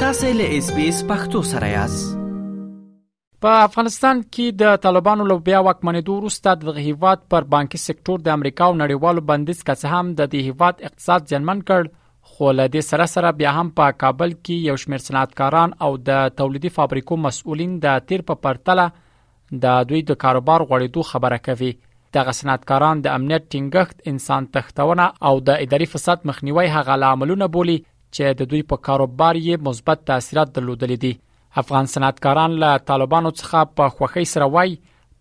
تاسو له اس بي اس پختو سره یاست په افغانستان کې د طالبانو له بیا واکمنېدو وروسته د هیواد پر بانکي سکتور د امریکا او نړیوالو بندیز که څه هم د هیواد اقتصاد ځنمن کړ خو له دې سره سره بیا هم په کابل کې یو شمېر صنعتکاران او د تولیدي فابریکو مسؤلین د تیر په پرتله د دوی د کاروبار غوړېدو خبره کوي دغه صنعتکاران د امنیت ټینګښت انسان تښتونه او د اداري فساد مخنیوي هغه لاملونه بولي چې د دوی په کاروبار یې مثبت تاثیرات درلودلې دي افغان صنعتکاران له طالبانو څخه په خوخی سره وای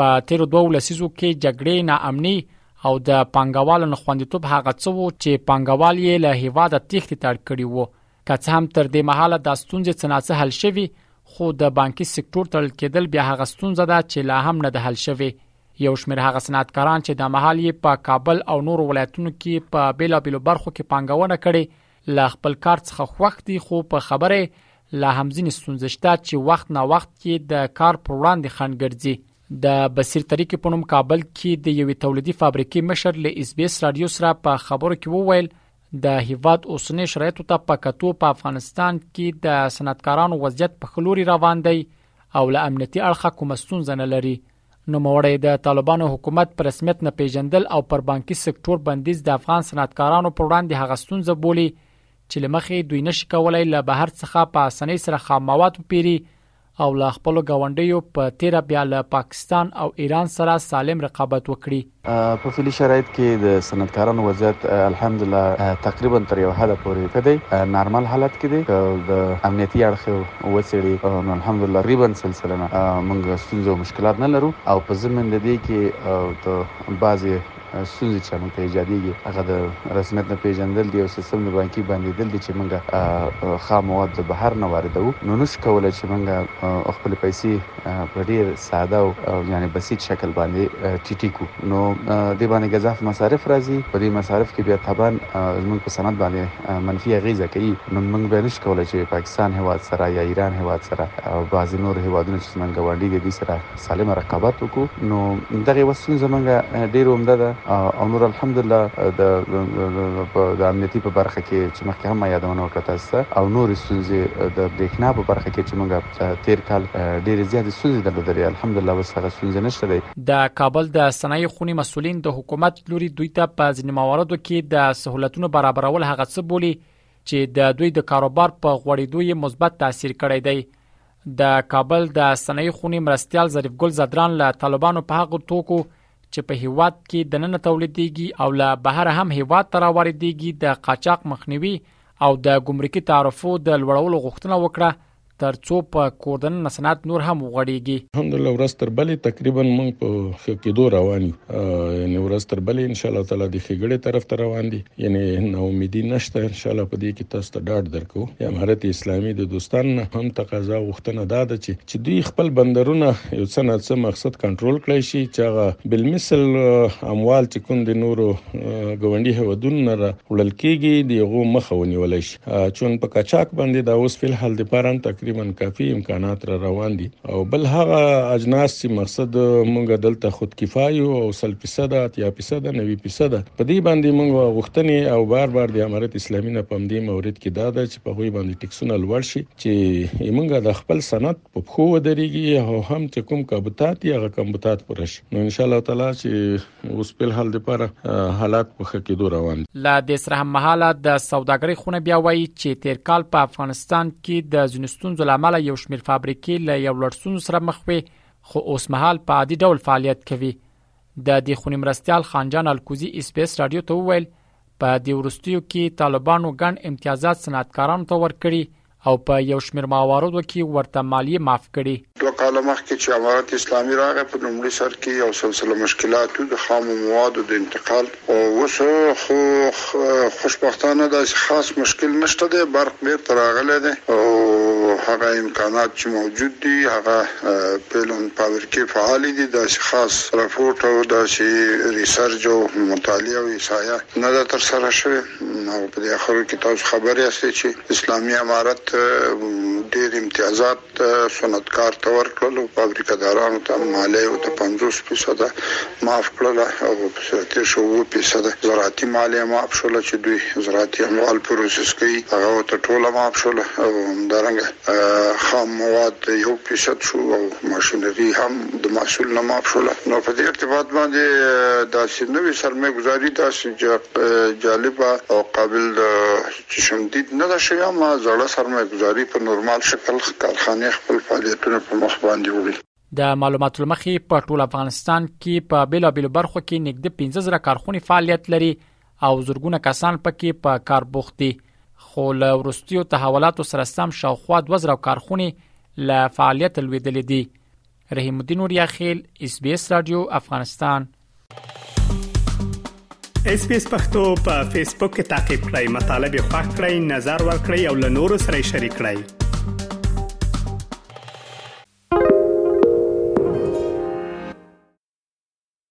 په تیر دوه لسیزو کې جګړې ناامني او د پنګوالو نخوندیتوب هغه څه وو چې پنګوال یې له هیواده تیښت تړ کړی وو که څه هم تر دې مهاله دا ستونزې څه ناڅه حل شوي خو د بانکي سکتور تړل کېدل بیا هغه ستونزه ده چې لا هم نه ده حل شوې یو شمېر هغه صنعتکاران چې د مهال یې په کابل او نورو ولایتونو کې په بیلابیلو برخو کې پانګونه کړې لا خپل کار څخه خوښ دي خو په خبره لا هم ځینې ستونزې شته چې وخت نا وخت کې د کار پر وړاندې خنډ ګرځي د بصیر طریق په نوم کابل کې د یوې تولیدي فابریکې مشر له اس بي اس رادیو سره په خبرو کې وویل د هیواد اوسنی شرایطو ته په کتو په افغانستان کې د صنعتکارانو وضعیت په خلوري روان دی او له امنیتي اړخه کومه ستونزه نه لري نو موړی د طالبانو حکومت پر رسمیت نه پیژندل او پر بانکي سکتور بندیز د افغان صنعتکارانو پر وړاندې هغه ستونزه بولی چې لمخې دوی نشي کولای له بهر څخه په اسانۍ سره خام مواد وپیري او له خپلو ګاونډیو په تیره بیا له پاکستان او ایران سره سالم رقابت وکړي. په فعلي شرایط کې د صنعتکارانو وضعیت الحمدالله تقریبا تر یوه حده پورې ښه دی، نارمل حالت کې دی، که د امنیتي اړخ یې وڅېړې نو الحمدالله تقریبا سل سلنه موږ ستونزې او مشکلات نه لرو او په ضمن د دې کې د بعضې ستونزې چې موږ ته ایجادېږي هغه د رسمیت نه پیژندل دي او سیستم د بانکي بندیدل دي چې موږ خام مواد د بهر نه واردو نو نشو کولای چې موږ خپل پیسې په ډیر ساده او یعنی بسیط شکل باندې ټیټی کو نو د باندې غذاف مصارف راځي په دې مصارف کې بیا طبعا زموږ په صنعت باندې منفي اغیزه کوي نو موږ به نشو کولای چې پاکستان هواد سره یا ایران هواد سره او بعضی نور هوادونه چې زموږ ګاونډي دي سره سالم رقابت وکړو نو دغه یوه ستونزه موږ ډېره عمده ده او نور الحمدالله د د امنیتي په برخه کې چې مخکې هم ما یادونه وکړه تاسو ته او نور ستونزې د برېښنا په برخه کې چې موږ تیر کال ډېرې زیاتې ستونزې درلودلې الحمدالله اوس هغه ستونزې نشته دی. د کابل د صنایع خونې مسولین د حکومت لوري دوی ته په ځینې مواردو کې د سهولتونو برابرول هغه څه بولي چې د دوی د کاروبار په غوړېدو یې مثبت تاثیر کړی دی. د کابل د سنۍ خونې مرستیال ظریف ګل زدران له طالبانو په هغو توکو چې په هیواد کې د نن تولیدېږي او له بهر هم هیواد ته راوړېږي د قاچاق مخنیوي او د ګمرکي تعرفو د لوړولو غوښتنه وکړه ترڅو په کوردن صنعت نور هم وغړیږي الحمدلله ورځ تر بلې تقریبا موږ په ښه کېدو روان یو یعنی ورځ تر بلې ان شاء الله تعالی د خګړې طرف ته روان دي یعنی نو امیدي نشته ان شاء الله په دې کې تاسو ته ډاډ درکو یا امارت اسلامي د دوستان نه هم تقاضا وختنه دا ده چې چې دوی خپل بندرونه یو څه نه څه مقصد کنټرول کړی شي چې هغه بل مثل اموال چې کوم د نورو غونډي هودون نه وړل کیږي دیغه مخه ونیول شي چون په کچاک باندې دا اوس فل حال د پاران تقریبا کافي امکانات را روان دي او بل هغه اجناس چې مقصد مونږ دلته خود کفایو او سل فیصد اتیا فیصد 90 فیصد په دې باندې مونږ غوښتنې او بار بار د امارت اسلامي نه پم دې مورید کې دا ده چې په غوي باندې ټیکسونه لوړ شي چې مونږ د خپل صنعت په خو ودرېږي او هم چې کوم کابوتات یا غکمبوتات پرش نو ان شاء الله تعالی چې اوس په حال د پر حالات په خکې دوه روان دي لا د سره هم مهاله د سوداګرۍ خونه بیا وایي چې تیر کال په افغانستان کې د زنستون زلامل یو شمیر فابریکې له یو لړسون سره مخ وي خو اوس مهال په عادي ډول فعالیت کوي د دې خونی مرستيال خانجان الکوزي اسپیس رادیو ته وویل په دې ورستیو کې طالبانو ګڼ امتیازات صنعتکارانو ته ورکړي او په یو شمېر مواردو کې ورته مالیې معاف کړي. دوه کاله مخکې چې امارت اسلامي راغی، په لومړي سر کې یو سلسله مشکلات وو، د خامو موادو د انتقال اوس خو خوشبختانه داسې خاص مشکل نشته دی، برق بېرته راغلی دی او هغه امکانات چې موجود دي، هغه فعلاً فابرکې فعالې دي، داسې خاص رپوټ او داسې ریسرج او مطالعه او احصایه نه ده ترسره شوې. او په دې اخرو کې تاسو خبر یاست چې اسلامي امارت ډېر امتیازات صنعتکار ته ورکړل او فابریکدارانو ته مالیه او ته 50 فیصد معاف کړل او په صورت شو وو فیصد زراعتي مالیه معاف شول چې دوی زراعتي اموال پروسس کوي هغه ته ټوله معاف شول او همدارنګه خام مواد یو فیصد شو او ماشينري هم د محصول نه معاف شول نو په دې ارتباط باندې داسې نوې سرمایه گذاري داسې جاپ جالبه او قابل د چشم دید نه ده شوې اما زړه سرمایه ګذاري په نورمال شکل کارخانې خپل فعالیتونه په مخ باندې وړي. د معلوماتو له مخې په ټول افغانستان کې په بېلابېلو برخو کې نږدې پنځه زره کارخونې فعالیت لري او زرګونه کسان پکې په کار بوخت دي خو له وروستیو تحولاتو سره سم شاوخوا دوه زره کارخونې له فعالیت لوېدلې دي رحیم الدین اوریا خیل اس بي اس رادیو افغانستان اس بي اس پختو په فیسبوک کې تا کې پلی مطلب یو فاک کړئ نظر ور کړئ او له نورو سره شریک کړئ